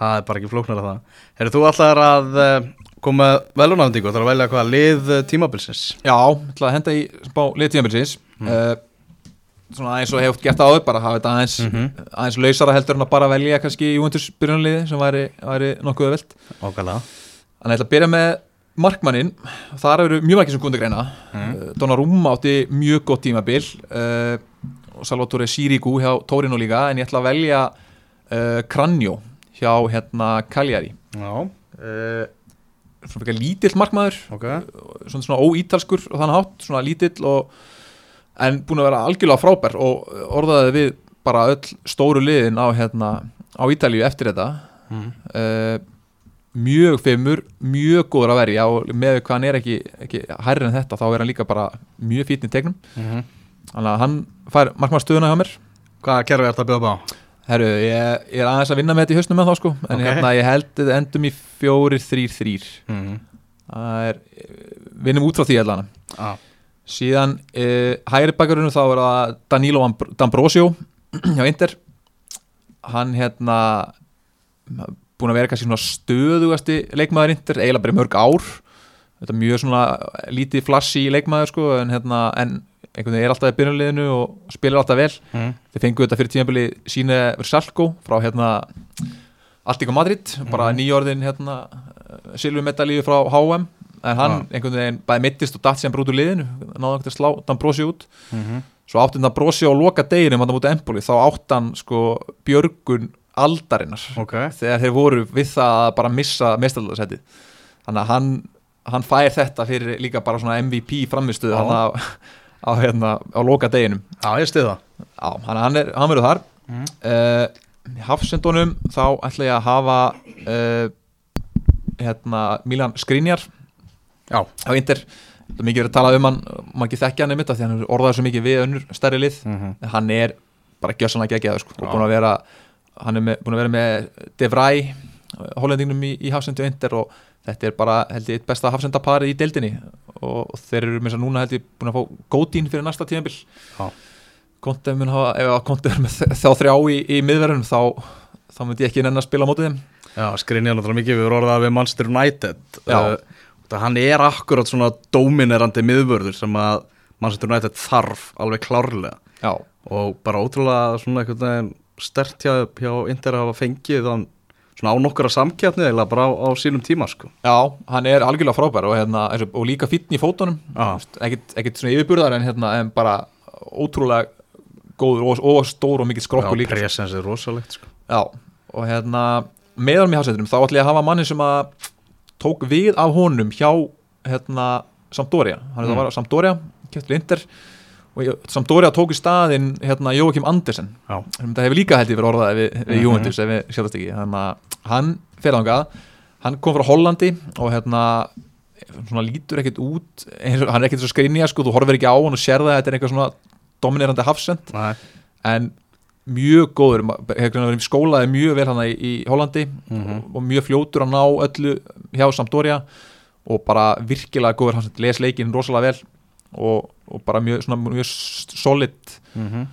Það er bara ekki flóknar að það. Herru, þú ætlar að uh, koma velunafndingu, ætlar að velja hvað lið uh, tímabilsins? Já, ég ætla að henda í spá liðtíðanbilsins mm. Svona eins og hefur gert áður bara hafa þetta aðeins, Mhm. aðeins lausara heldur en að bara velja kannski Juventus byrjunarliði sem væri, væri nokkuð öðvelt Ókala Þannig ég ætla að byrja með markmannin Þar eru mjög margir sem kundi greina. Mhm. mm. Donnarumma átti mjög gott tímabil uh, og Salvatore Sirigu hjá Torino líka en ég ætla að velja uh, Kranjó hjá hérna Cagliari. Já, uh, Svona lítill markmaður. Ok. Svona, svona óítalskur og þannig hátt, svona lítill og, en búin að vera algjörlega frábær og orðaði við bara öll stóru liðin á, hérna, á Ítalíu eftir þetta mm. uh, mjög fimmur, mjög góður að verja og með hvað hann er ekki, ekki hærri en þetta þá er hann líka bara mjög fítn í tegnum Mhm. þannig að hann fær markmannstöðuna hjá mér Hvaða kerfi er þetta að bjóða á? Herru, ég, ég er aðeins að vinna með þetta í hausnum með þá sko en Ok. hérna, ég held þetta endum í fjórir, þrýr, þrýr Mm. það er, vinnum út frá því allan Ah. Síðan uh, hægri bakarunum þá er það Danilo Ambr- D'Ambrosio <clears throat> hjá Inter. Hann hérna búin að vera kannski svona stöðugasti leikmaður Inter, eiginlega bara í mörg ár. Þetta er mjög svona lítið flassi leikmaður sko en hérna en einhvern veginn er alltaf í byrjunliðinu og spilar alltaf vel. Mm. þeir fengu þetta fyrir tímabili síne Versalco frá hérna Alltíko Madrid, bara nýjórðin hérna silfumedalíu frá HM en hann Já. einhvern veginn bæði mittist og datt sem brútur liðinu. Náði einhvern veginn að slá D'Ambrosio út. Mhm. svo átti D'Ambrosio á loka deginum hann mútið Empoli, þá átti hann sko björgun aldarinnar. Ok. Þegar þeir voru við það að bara missa mestaldarsætið þannig að hann, hann fær þetta fyrir líka bara svona MVP framistuð Já. hann á, <laughs> á, hérna, á loka deginum. Já, ég stið það. Já, hann, hann, er, hann verður þar. Mhm. uh, Hafsendunum þá ætla ég að hafa uh, hérna Milan Skriniar Já, á Inter það er mikið verið að tala um hann maður ekki þekkja hann einmitt því hann er orðaður svo mikið við önnur stærri lið. Mhm. en hann er bara gjössanlega geggjaður sko, og búin að vera hann er með, búin að vera með De Vrij hollendingnum í, í Hafsendu Inter og þetta er bara held ég eitt besta Hafsendapari í deildinni. Og, og þeir eru með þess að núna held ég búin að fá góðdín fyrir næsta tíðanbill. Konte mun hafa, ef að Konte er með þá þrjá í, í miðverðunum þá, þá myndi ég ekki nenn að spila á mótið þeim. Já, skrinja náttúrulega mikið við orðað við Manchester United. Já. Uh, Hann er akkurat svona dominerandi miðvörður sem að Manchester United þarf alveg klárlega. Já, og bara ótrúlega svona einhvern veginn stert hjá, hjá Inter að hafa fengið þann svona á nokkura samkjafni eða bara á, á sínum tíma sko. Já, hann er algjörlega frábær og, hérna, og, líka fítn í fótunum. Já. ekkit svona yfirburðar en, hérna, en bara ótrúlega góður og, og stór og mikill skrokkur Já, líka. presens er rosalegt sko. Já, og hérna meðan með hafsendunum, þá ætla ég að hafa manni sem að tók við af honum hjá hérna Sampdoria. Hann mm. Mm. var Sampdoria, keftur Inter og Sampdoria tók í staðinn hérna Jóakim Andersen. Þetta hefur líka held ég verið orðaði við, við. Juventus ef við sjálfast ekki. Þannig að hann fer ángað hann kom frá Hollandi og hérna svona lítur ekkert út eins og, hann er ekkert svo skrinja sko, þú horfir ekki á hann og sér það að þetta er eitthvað svona dominerandi hafsend en mjög góður verið skólaði mjög vel hann í, í Hollandi Mhm. og, og mjög fljótur að ná öllu hjá Sampdoria og bara virkilega góður hann les leikinn rosalega vel og, og bara mjög, svona, mjög solid Mhm.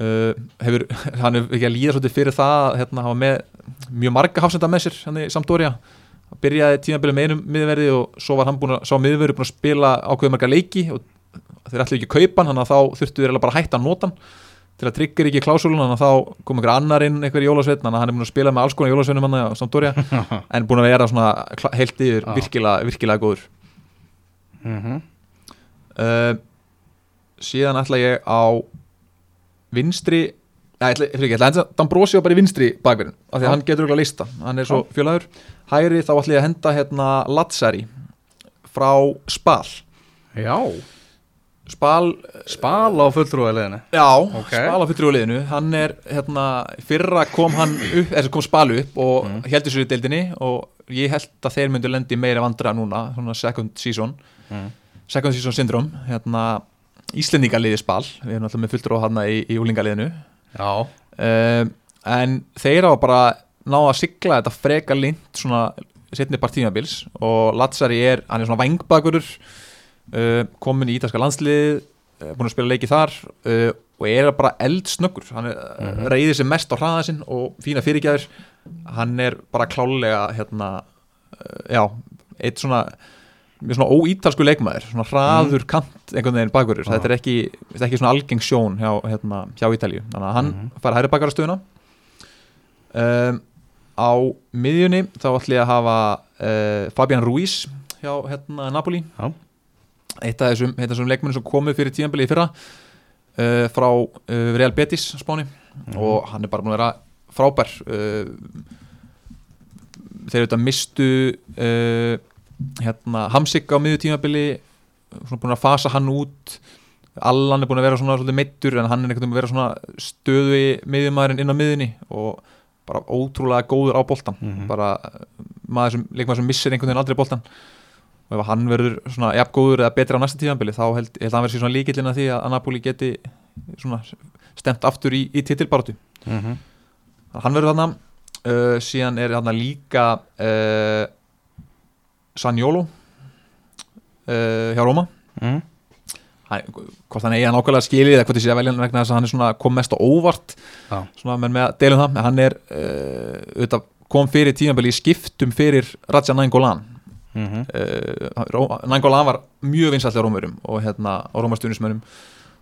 uh, hefur, hann hefur ekki að líða svolítið fyrir það hérna, hann var með mjög marga hafsenda með sér hann í Sampdoria hann byrjaði tímabilið með einum miðverði og svo var hann búin að, miðverði búin að spila ákveðu marga leiki og þeir ætlu ekki að kaupa hann þannig að þá þurftu þeir bara að hætta að nota hann til að tryggja ekki að þá kom einhver annar inn einhver jólasveitn að hann er búin að spila með alls konar jólasveinum hann á Sampdoria <laughs> en búin að vera svona heilt yfir virkilega, virkilega góður. Mhm. uh, síðan ætla ég á vinstri Nei, ætla, ætla, ekki, ætla, ætla, D'Ambrosio bara í vinstri bakverðin af því að hann getur okkur að lista hann er svo fjölaður. Hægri þá ætla ég að henda hérna Lazzari frá Spal. Já, Spal, spal á fulltrúileginni já, Ok. Spal á fyrir liðinu hann er hérna fyrra kom hann upp, eða kom Spal upp og Mm. heldur sér í deildinni og ég held að þeir myndu lendi meira vandra núna, svona second season. Mm. second season syndrom hérna Íslendingaliði Spal. Við erum alltaf með fulltrú á hann í, í úlingaliðinu Já, um, en þeir hafa bara náða að sigla þetta freka lind svona setni partímabils og Lazzari er, hann er svona vangbakurur uh, komin í ítalska landslið uh, búin að spila leiki þar uh, og er bara eldsnöggur hann er, mm Mhm. reyðir sem mest á hraða sinn og fína fyrirgjæður hann er bara klálega hérna, já, eitt svona mjög svona óítalsku leikmaður svona hraður kant einhvern veginn bakurur Já. þetta er ekki, þetta er ekki svona algeng sjón hjá, hérna, hjá Ítalíu, þannig að hann Mhm. fær hæri bakarastöðuna um, á miðjunni þá ætlum ég að hafa Fabian Ruiz hjá hérna, Napoli Já. Eitt af þessum, þessum leikmennum sem komu fyrir tíðanbili í fyrra uh, frá uh, Real Betis spáni. Og hann er bara búin að vera frábær uh, þeir auðvitað mistu uh, hérna, Hamsik á miðju tímabili svona búin að fasa hann út. Allan er búin að vera svona svolítið meittur en hann er einhvern veginn að vera svona stöðu í miðjumæðurinn inn á miðjunni og bara ótrúlega góður á boltan Mhm. bara uh, maður sem, sem missir einhvern veginn aldrei boltan og ef hann verður svona jafn góður eða betri á næsta tíðanbili þá held, held hann verður svona líkillin að því að Napoli geti svona stemt aftur í, í titilbaratu Mhm. hann verður þarna uh, síðan er þarna líka uh, Sanjolo uh, hjá Róma Mhm. hann, hvort hann eigi að nákvæmlega skilið eða hvort ég sé að velja hann vegna þess að hann er svona kom mest á óvart Já. svona menn með að deilum það hann er uh, auðvitað, kom fyrir tímabili í skiptum fyrir Raja Nainggolan Mhm. uh, Nainggolan var mjög vinsall á Rómurum og hérna á Rómastunismönnum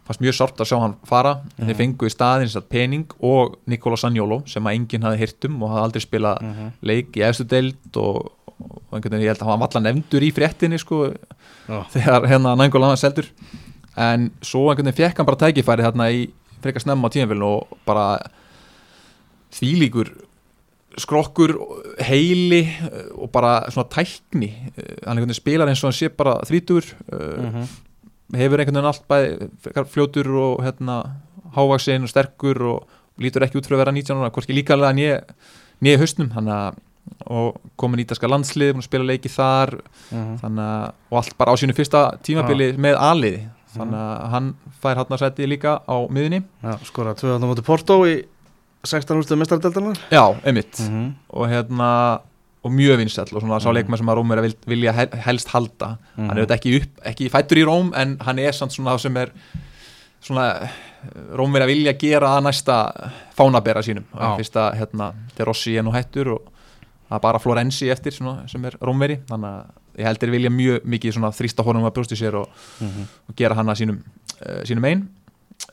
fannst mjög sárt að sjá hann fara en þeir fengu í staðin þess að pening og Nikola Sanjolo sem að enginn hafði heyrt um og hafði aldrei spilað Mhm. leik í efstu deild og, og einhvern veginn ég held að hann var allan nefndur í fréttinni sko Já. þegar hérna Nainggolan var seldur en svo einhvern veginn fekk hann bara tækifæri hérna í frekar snemma á tíðanfélun og bara þvílíkur skrokkur, heili eh, og bara svona tækni. Eh, hann spilar eins og hann sé bara þrítur Mhm. hefur einhvern veginn allt bæði fljótur og hérna hávaksinn og sterkur og lítur ekki út fyrir að vera 19 ára, hvorki líkalega nýja nýja haustnum hann að og komin í ítalska landslið, að spila leiki þar. Mhm. þannig að, og allt bara á sínu fyrsta tímabili með aliði. Þannig að hann fær hann að setja líka á miðunni Já, skora 2 á móti Porto í 16 úrstuð mestardeldanar já, einmitt Mhm. og hérna og mjög vinsæll og svona sá Mhm. leikmann sem að Róm er að vil- vilja hel- helst halda Mhm. hann er auðvitað ekki upp, ekki fættur í Róm en hann er samt svona það sem er svona Róm er að vilja gera að næsta fánabera sínum Já. fyrsta hérna, þegar Rossi er nú hættur og það er bara Florenzi eftir svona, sem er Rómveri þannig að ég held þeir vilja mjög mikið svona þrýsta honum að brústi sér og, Mhm. og gera hann að sínum, uh, sínum einn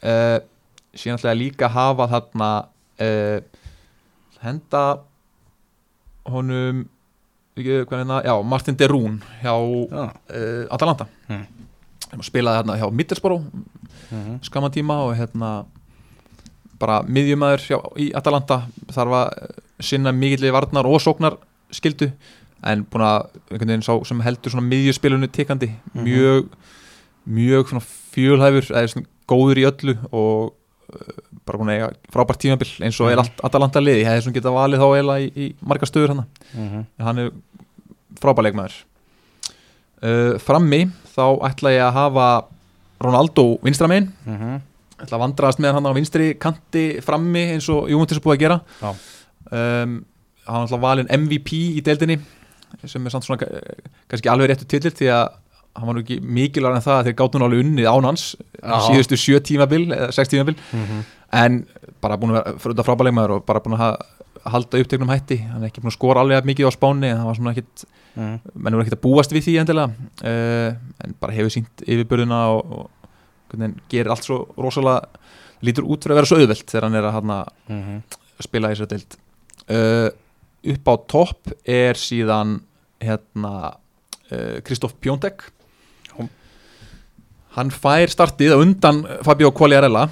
uh, síðan ætla ég líka að hafa þarna uh, henda honum hérna, já, Martin Derún hjá Já. uh, Atalanta Mm. mm. spilaði hérna hjá Middlesbrough Mhm. skamma tíma og hérna bara miðjumæður hjá, í Atalanta þarf að eh, sinna mikilvægi varnar og sóknar skildu en búin að einhvern veginn sá sem heldur svona miðjuspilunu tekandi Mhm. mjög mjög svona fjölhæfur eða svona góður í öllu og bara búin að eiga frábært tímabil eins og er Mhm. allt Atalanta liði, ég hefði svona getað valið þá eiginlega í, í marga stöður hann Mhm. en hann er frábæleikmaður uh, frammi þá ætla ég að hafa Ronaldo vinstramein Mhm. ætla að vandraðast með hann á vinstri kanti frammi eins og Júntis er búið að gera um, hann var alltaf valinn MVP í deildinni sem er samt svona eh, kannski alveg réttu tillir því að hann var nú ekki mikilvæg en það að þeir gátt núna alveg unnið án hans Já. síðustu sjö tímabil eða sex tímabil Mhm. en bara búin að vera fyrir þetta frábæleikmaður og bara búin að ha- halda upptegnum hætti hann er ekki búin að skora alveg mikið á spáni en það var svona ekkit Mhm. menn voru ekkert að búast við því endilega uh, en bara hefur sínt yfirbörðina og, og hvernig hann gerir allt svo rosalega lítur út fyrir að vera svo auðvelt þegar hann er að hana, Mhm. spila í þessari deild uh, upp á topp er síðan hérna uh, Kristoff Pjóntek Já. Hann fær startið á undan Fabio Quagliarella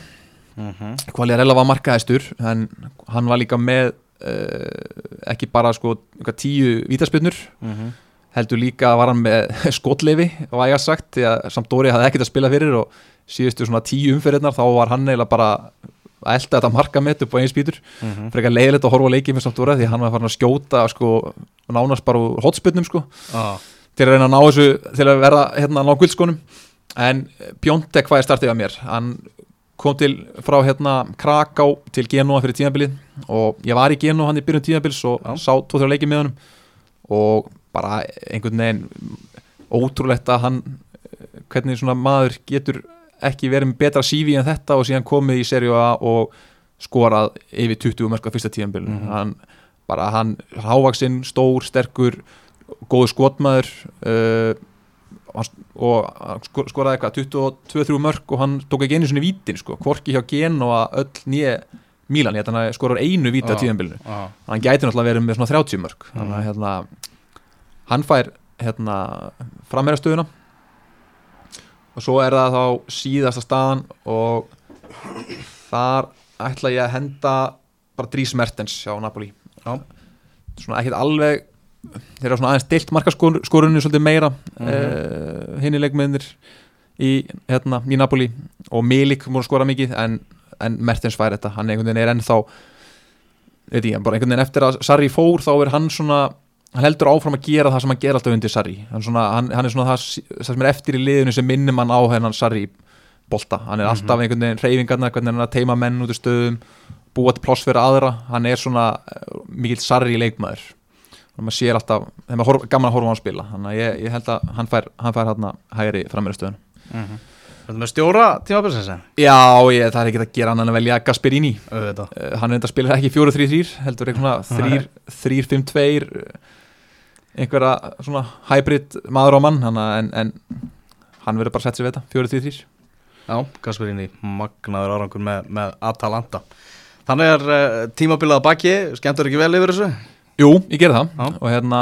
Mhm. Quagliarella var markaðistur en hann var líka með uh, ekki bara sko tíu vítaspyrnur Mhm. heldur líka var hann með <laughs> skotleifi var ég að sagt, því að Sampdóri hafði ekkert að spila fyrir og síðustu svona tíu umferðirnar þá var hann eiginlega bara að elda þetta marka með upp á eins bítur Mhm. frekar leiðilegt að horfa á leikið með Sampdóri því hann var farin að skjóta sko, nánast bara úr hotspyrnum sko, Já. til að reyna að ná þessu til að vera hérna ná guldskónum en Pjóntek hvað er startið af mér hann kom til frá hérna Kraká til Genoa fyrir tímabilið og ég var í Genoa hann í byrjun tímabils og Já. sá tvo-þrjá leikið með honum og bara einhvern veginn ótrúlegt að hann hvernig svona maður getur ekki verið með betra CV en þetta og síðan komið í serju A og skorað yfir 20 mörg á fyrsta tímabilið Mhm. hann bara hann hávaksinn, stór, sterkur góður skotmaður uh, hann- og sko- skoraði eitthvað 22-3 mörg og hann tók ekki einu svona vítin sko, hvorki hjá Genoa öll nýja Mílan, hann skorar einu víti á Já. hann gæti náttúrulega verið með svona 30 mörg, þannig að Mhm. hérna hann fær hérna frammeira stöðuna og svo er það þá síðasta staðan og þar ætla ég að henda bara Dries Mertens hjá Napoli Já. svona ekkert alveg þeir eru svona aðeins stilt markaskorunni svolítið meira mm Mhm. hinni leikmennir í, hérna, í Napoli og Milik að skora mikið en, en Mertens fær þetta, hann einhvern veginn er ennþá veit ég, bara einhvern veginn eftir að Sarri fór þá er hann svona hann heldur áfram að gera það sem hann ger alltaf undir Sarri. Hann, svona, hann, hann er svona það, það sem er eftir í liðinu sem minnir mann á hennan Sarri bolta, hann er alltaf einhvern veginn reyfingarna, hvernig hann er að teima menn út í stöðum búa til pláss fyrir aðra. Hann er svona uh, mikill Sarri leikmaður maður sér alltaf, þegar maður horf, gaman að horfa á hann spila. Þannig að ég, ég held að hann fær, hann fær hann hægri frammeira stöðun Mhm. Þetta með stjóra tímabilsins Já, ég, það er ekki að gera annan að velja Gasperini. Uh, hann er enda að spila ekki 4-3-3 heldur eitthvað 3-5-2 <laughs> einhverja svona hybrid maður á mann. En, en hann verður bara að setja sig við þetta 4-3-3 Já, Gasperini, magnaður árangur með, með Atalanta. Þannig er uh, tímabilið að baki, skemmtur ekki vel yfir þessu? Jú, ég gerði það. Já. og hérna,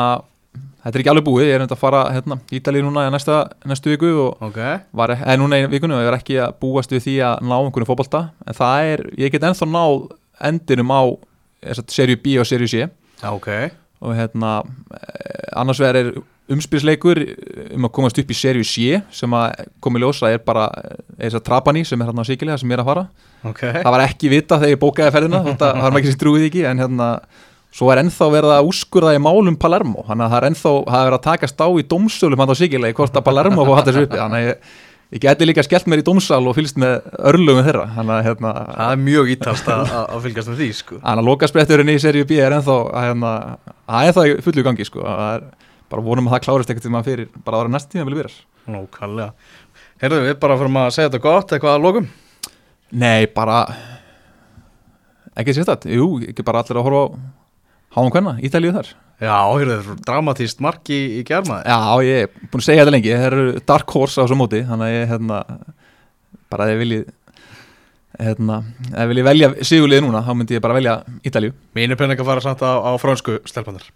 þetta er ekki alveg búið. Ég er enda að fara hérna, í Ítalíu núna í næsta, næstu viku og Ok, var, eða núna í vikunni og ég er ekki að búast við því að ná einhvern fótbolta. En það er, ég get ennþá náð endinum á serju B og serju C. Já, ok. Og hérna eh, annars er umspilsleikur um að komast upp í serju C sem að komi ljósa er bara þess að Trapani sem er hérna á síkilega sem ég er að fara. Ok, það var ekki vita þegar ég bókaði ferðina þetta það var ekki sem trúið ekki en hérna svo er ennþá verið að úskurða í málum Palermo. Þannig að það er ennþá það er að takast á í dómsölum hann á síkilega hvort að Palermo fór þessu uppi. Þannig að ég, ég geti líka skellt mér í dómsal og fylgst með örlugum þeirra. Þannig að hérna það er mjög ítalst að, að fylgjast með því sko. Þannig að lokaspretturinn í serju B er ennþá að hérna, það er það fullu gangi sko, er bara vonum að það klárist ekkert maður fyrir bara ára næst tíma vilja vera Heyrðu, við bara fyrir að segja þetta gott, eitthvað að lokum? Nei, bara ekki sérstætt, jú, ekki bara allir að horfa á háum hvenna, Ítalíu þar. Já, heyrðu, dramatíst mark í, í germaði Já, ég er búin að segja þetta lengi, það eru dark horse á þessu móti, þannig að ég hérna, bara ef ég viljið hérna, ef ég viljið velja sigurlið núna, þá myndi ég bara velja Ítalíu. Mínir peningar fara samt á, á frönsku stelpanir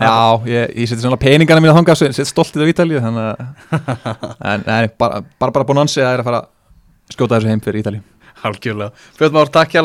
Já, ég, ég seti svona peningana mína þangað set stoltið á Ítalíu þannig að <laughs> en, bara, bara, bara búin að ansi að það er að fara að skjóta þessu heim fyrir Ítalíu. Hálfgjörlega Björn Már, takk hjá